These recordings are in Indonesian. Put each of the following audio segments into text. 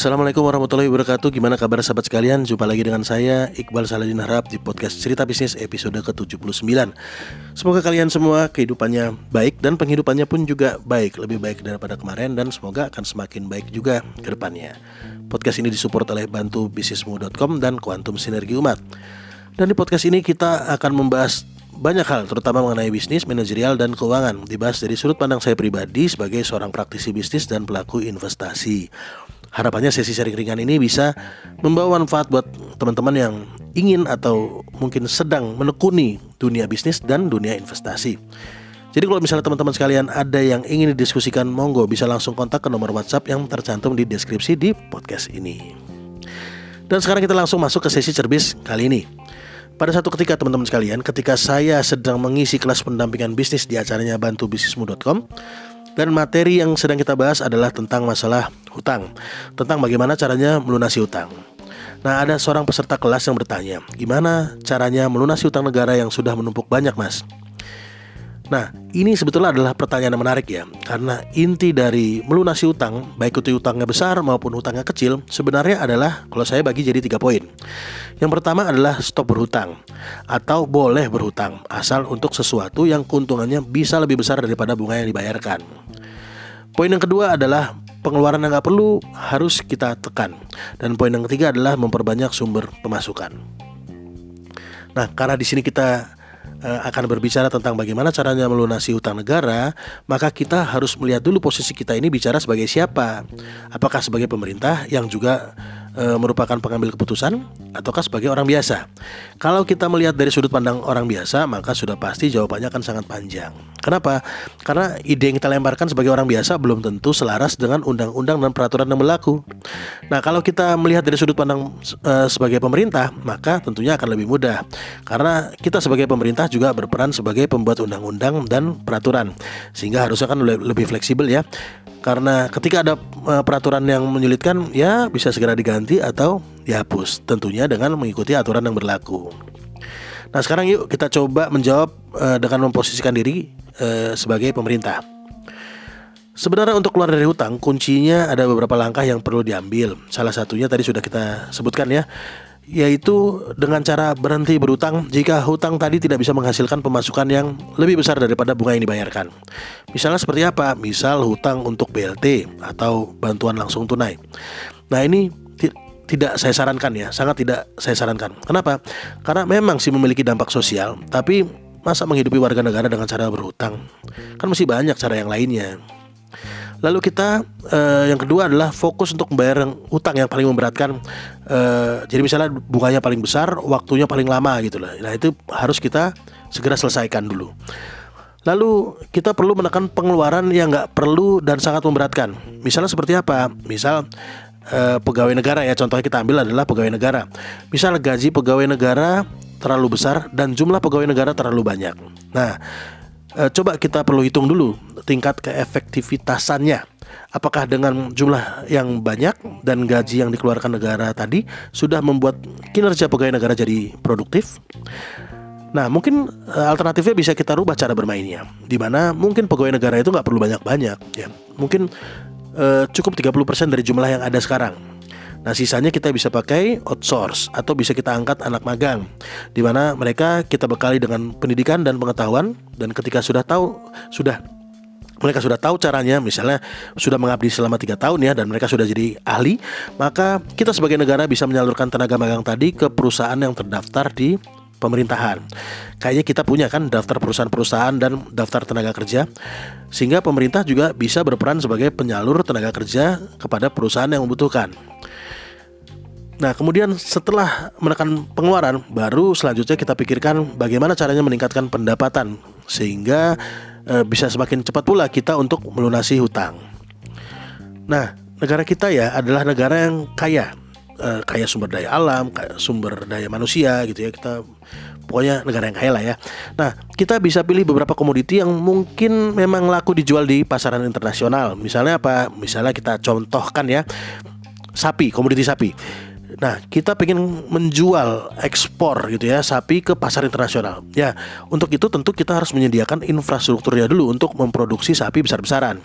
Assalamualaikum warahmatullahi wabarakatuh. Gimana kabar sahabat sekalian? Jumpa lagi dengan saya Iqbal Saladin Harap Di podcast Cerita Bisnis episode ke-79. Semoga kalian semua kehidupannya baik Dan penghidupannya pun juga baik Lebih baik daripada kemarin Dan semoga akan semakin baik juga ke depannya. Podcast ini disupport oleh bantubisnismu.com Dan Kuantum Sinergi Umat. Dan di podcast ini kita akan membahas banyak hal terutama mengenai bisnis, manajerial dan keuangan. Dibahas dari sudut pandang saya pribadi sebagai seorang praktisi bisnis dan pelaku investasi. Harapannya sesi sharing ringan ini bisa membawa manfaat buat teman-teman yang ingin atau mungkin sedang menekuni dunia bisnis dan dunia investasi. Jadi kalau misalnya teman-teman sekalian ada yang ingin didiskusikan, monggo bisa langsung kontak ke nomor WhatsApp yang tercantum di deskripsi di podcast ini. Dan sekarang kita langsung masuk ke sesi cerbis kali ini. Pada satu ketika teman-teman sekalian, ketika saya sedang mengisi kelas pendampingan bisnis di acaranya bantubisnismu.com, dan materi yang sedang kita bahas adalah tentang masalah hutang, tentang bagaimana caranya melunasi hutang. Nah, ada seorang peserta kelas yang bertanya, gimana caranya melunasi hutang negara yang sudah menumpuk banyak, Mas? Nah, ini sebetulnya adalah pertanyaan yang menarik ya, karena inti dari melunasi utang, baik itu utangnya besar maupun utangnya kecil, sebenarnya adalah kalau saya bagi jadi tiga poin. Yang pertama adalah stop berhutang atau boleh berhutang, asal untuk sesuatu yang keuntungannya bisa lebih besar daripada bunga yang dibayarkan. Poin yang kedua adalah pengeluaran yang nggak perlu harus kita tekan, dan poin yang ketiga adalah memperbanyak sumber pemasukan. Nah, karena di sini kita akan berbicara tentang bagaimana caranya melunasi utang negara, maka kita harus melihat dulu posisi kita ini bicara sebagai siapa. Apakah sebagai pemerintah yang juga e, merupakan pengambil keputusan ataukah sebagai orang biasa? Kalau kita melihat dari sudut pandang orang biasa, maka sudah pasti jawabannya akan sangat panjang. Kenapa? Karena ide yang kita lemparkan sebagai orang biasa belum tentu selaras dengan undang-undang dan peraturan yang berlaku. Nah, kalau kita melihat dari sudut pandang e, sebagai pemerintah, maka tentunya akan lebih mudah. Karena kita sebagai pemerintah juga berperan sebagai pembuat undang-undang dan peraturan. Sehingga harusnya kan lebih fleksibel ya karena ketika ada uh, peraturan yang menyulitkan ya bisa segera diganti atau dihapus tentunya dengan mengikuti aturan yang berlaku. Nah sekarang yuk kita coba menjawab uh, dengan memposisikan diri uh, sebagai pemerintah. Sebenarnya untuk keluar dari hutang kuncinya ada beberapa langkah yang perlu diambil. Salah satunya tadi sudah kita sebutkan ya yaitu dengan cara berhenti berutang jika hutang tadi tidak bisa menghasilkan pemasukan yang lebih besar daripada bunga yang dibayarkan. Misalnya seperti apa? Misal hutang untuk BLT atau bantuan langsung tunai. Nah, ini tidak saya sarankan ya, sangat tidak saya sarankan. Kenapa? Karena memang sih memiliki dampak sosial, tapi masa menghidupi warga negara dengan cara berhutang? Kan masih banyak cara yang lainnya. Lalu kita uh, yang kedua adalah fokus untuk membayar utang yang paling memberatkan. Uh, jadi misalnya bunganya paling besar, waktunya paling lama gitu lah. Nah itu harus kita segera selesaikan dulu. Lalu kita perlu menekan pengeluaran yang nggak perlu dan sangat memberatkan. Misalnya seperti apa? Misal uh, pegawai negara ya. Contohnya kita ambil adalah pegawai negara. Misal gaji pegawai negara terlalu besar dan jumlah pegawai negara terlalu banyak. Nah e, coba kita perlu hitung dulu tingkat keefektivitasannya. Apakah dengan jumlah yang banyak dan gaji yang dikeluarkan negara tadi sudah membuat kinerja pegawai negara jadi produktif? Nah, mungkin e, alternatifnya bisa kita rubah cara bermainnya. Di mana mungkin pegawai negara itu nggak perlu banyak-banyak, ya. Mungkin e, cukup 30% dari jumlah yang ada sekarang. Nah sisanya kita bisa pakai outsource atau bisa kita angkat anak magang di mana mereka kita bekali dengan pendidikan dan pengetahuan dan ketika sudah tahu sudah mereka sudah tahu caranya misalnya sudah mengabdi selama tiga tahun ya dan mereka sudah jadi ahli maka kita sebagai negara bisa menyalurkan tenaga magang tadi ke perusahaan yang terdaftar di pemerintahan. Kayaknya kita punya kan daftar perusahaan-perusahaan dan daftar tenaga kerja sehingga pemerintah juga bisa berperan sebagai penyalur tenaga kerja kepada perusahaan yang membutuhkan. Nah, kemudian setelah menekan pengeluaran, baru selanjutnya kita pikirkan bagaimana caranya meningkatkan pendapatan sehingga e, bisa semakin cepat pula kita untuk melunasi hutang. Nah, negara kita ya adalah negara yang kaya, e, kaya sumber daya alam, kaya sumber daya manusia gitu ya. Kita pokoknya negara yang kaya lah ya. Nah, kita bisa pilih beberapa komoditi yang mungkin memang laku dijual di pasaran internasional. Misalnya apa? Misalnya kita contohkan ya, sapi, komoditi sapi Nah, kita pengen menjual ekspor gitu ya sapi ke pasar internasional. Ya, untuk itu tentu kita harus menyediakan infrastrukturnya dulu untuk memproduksi sapi besar-besaran.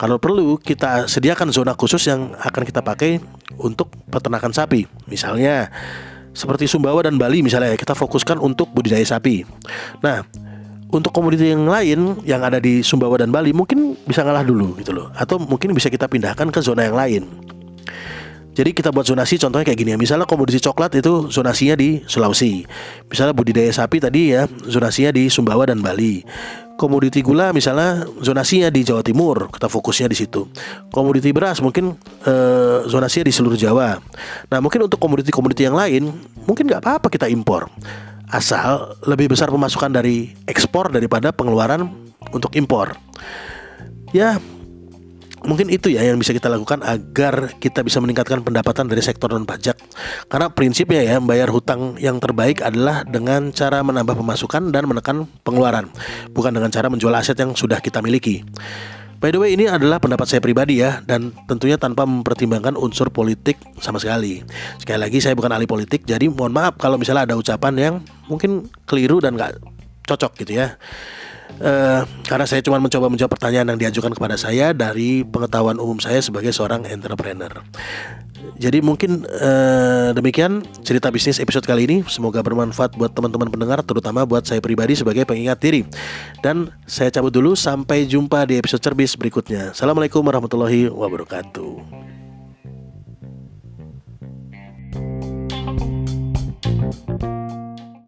Kalau perlu, kita sediakan zona khusus yang akan kita pakai untuk peternakan sapi. Misalnya seperti Sumbawa dan Bali misalnya kita fokuskan untuk budidaya sapi. Nah, untuk komoditi yang lain yang ada di Sumbawa dan Bali mungkin bisa ngalah dulu gitu loh atau mungkin bisa kita pindahkan ke zona yang lain. Jadi kita buat zonasi contohnya kayak gini ya. Misalnya komoditi coklat itu zonasinya di Sulawesi. Misalnya budidaya sapi tadi ya zonasinya di Sumbawa dan Bali. Komoditi gula misalnya zonasinya di Jawa Timur, kita fokusnya di situ. Komoditi beras mungkin eh, zonasinya di seluruh Jawa. Nah mungkin untuk komoditi-komoditi yang lain mungkin nggak apa-apa kita impor. Asal lebih besar pemasukan dari ekspor daripada pengeluaran untuk impor. Ya Mungkin itu ya yang bisa kita lakukan agar kita bisa meningkatkan pendapatan dari sektor non pajak. Karena prinsipnya ya membayar hutang yang terbaik adalah dengan cara menambah pemasukan dan menekan pengeluaran, bukan dengan cara menjual aset yang sudah kita miliki. By the way ini adalah pendapat saya pribadi ya dan tentunya tanpa mempertimbangkan unsur politik sama sekali. Sekali lagi saya bukan ahli politik jadi mohon maaf kalau misalnya ada ucapan yang mungkin keliru dan nggak cocok gitu ya uh, karena saya cuma mencoba menjawab pertanyaan yang diajukan kepada saya dari pengetahuan umum saya sebagai seorang entrepreneur. Jadi mungkin uh, demikian cerita bisnis episode kali ini. Semoga bermanfaat buat teman-teman pendengar, terutama buat saya pribadi sebagai pengingat diri. Dan saya cabut dulu, sampai jumpa di episode cerbis berikutnya. Assalamualaikum warahmatullahi wabarakatuh.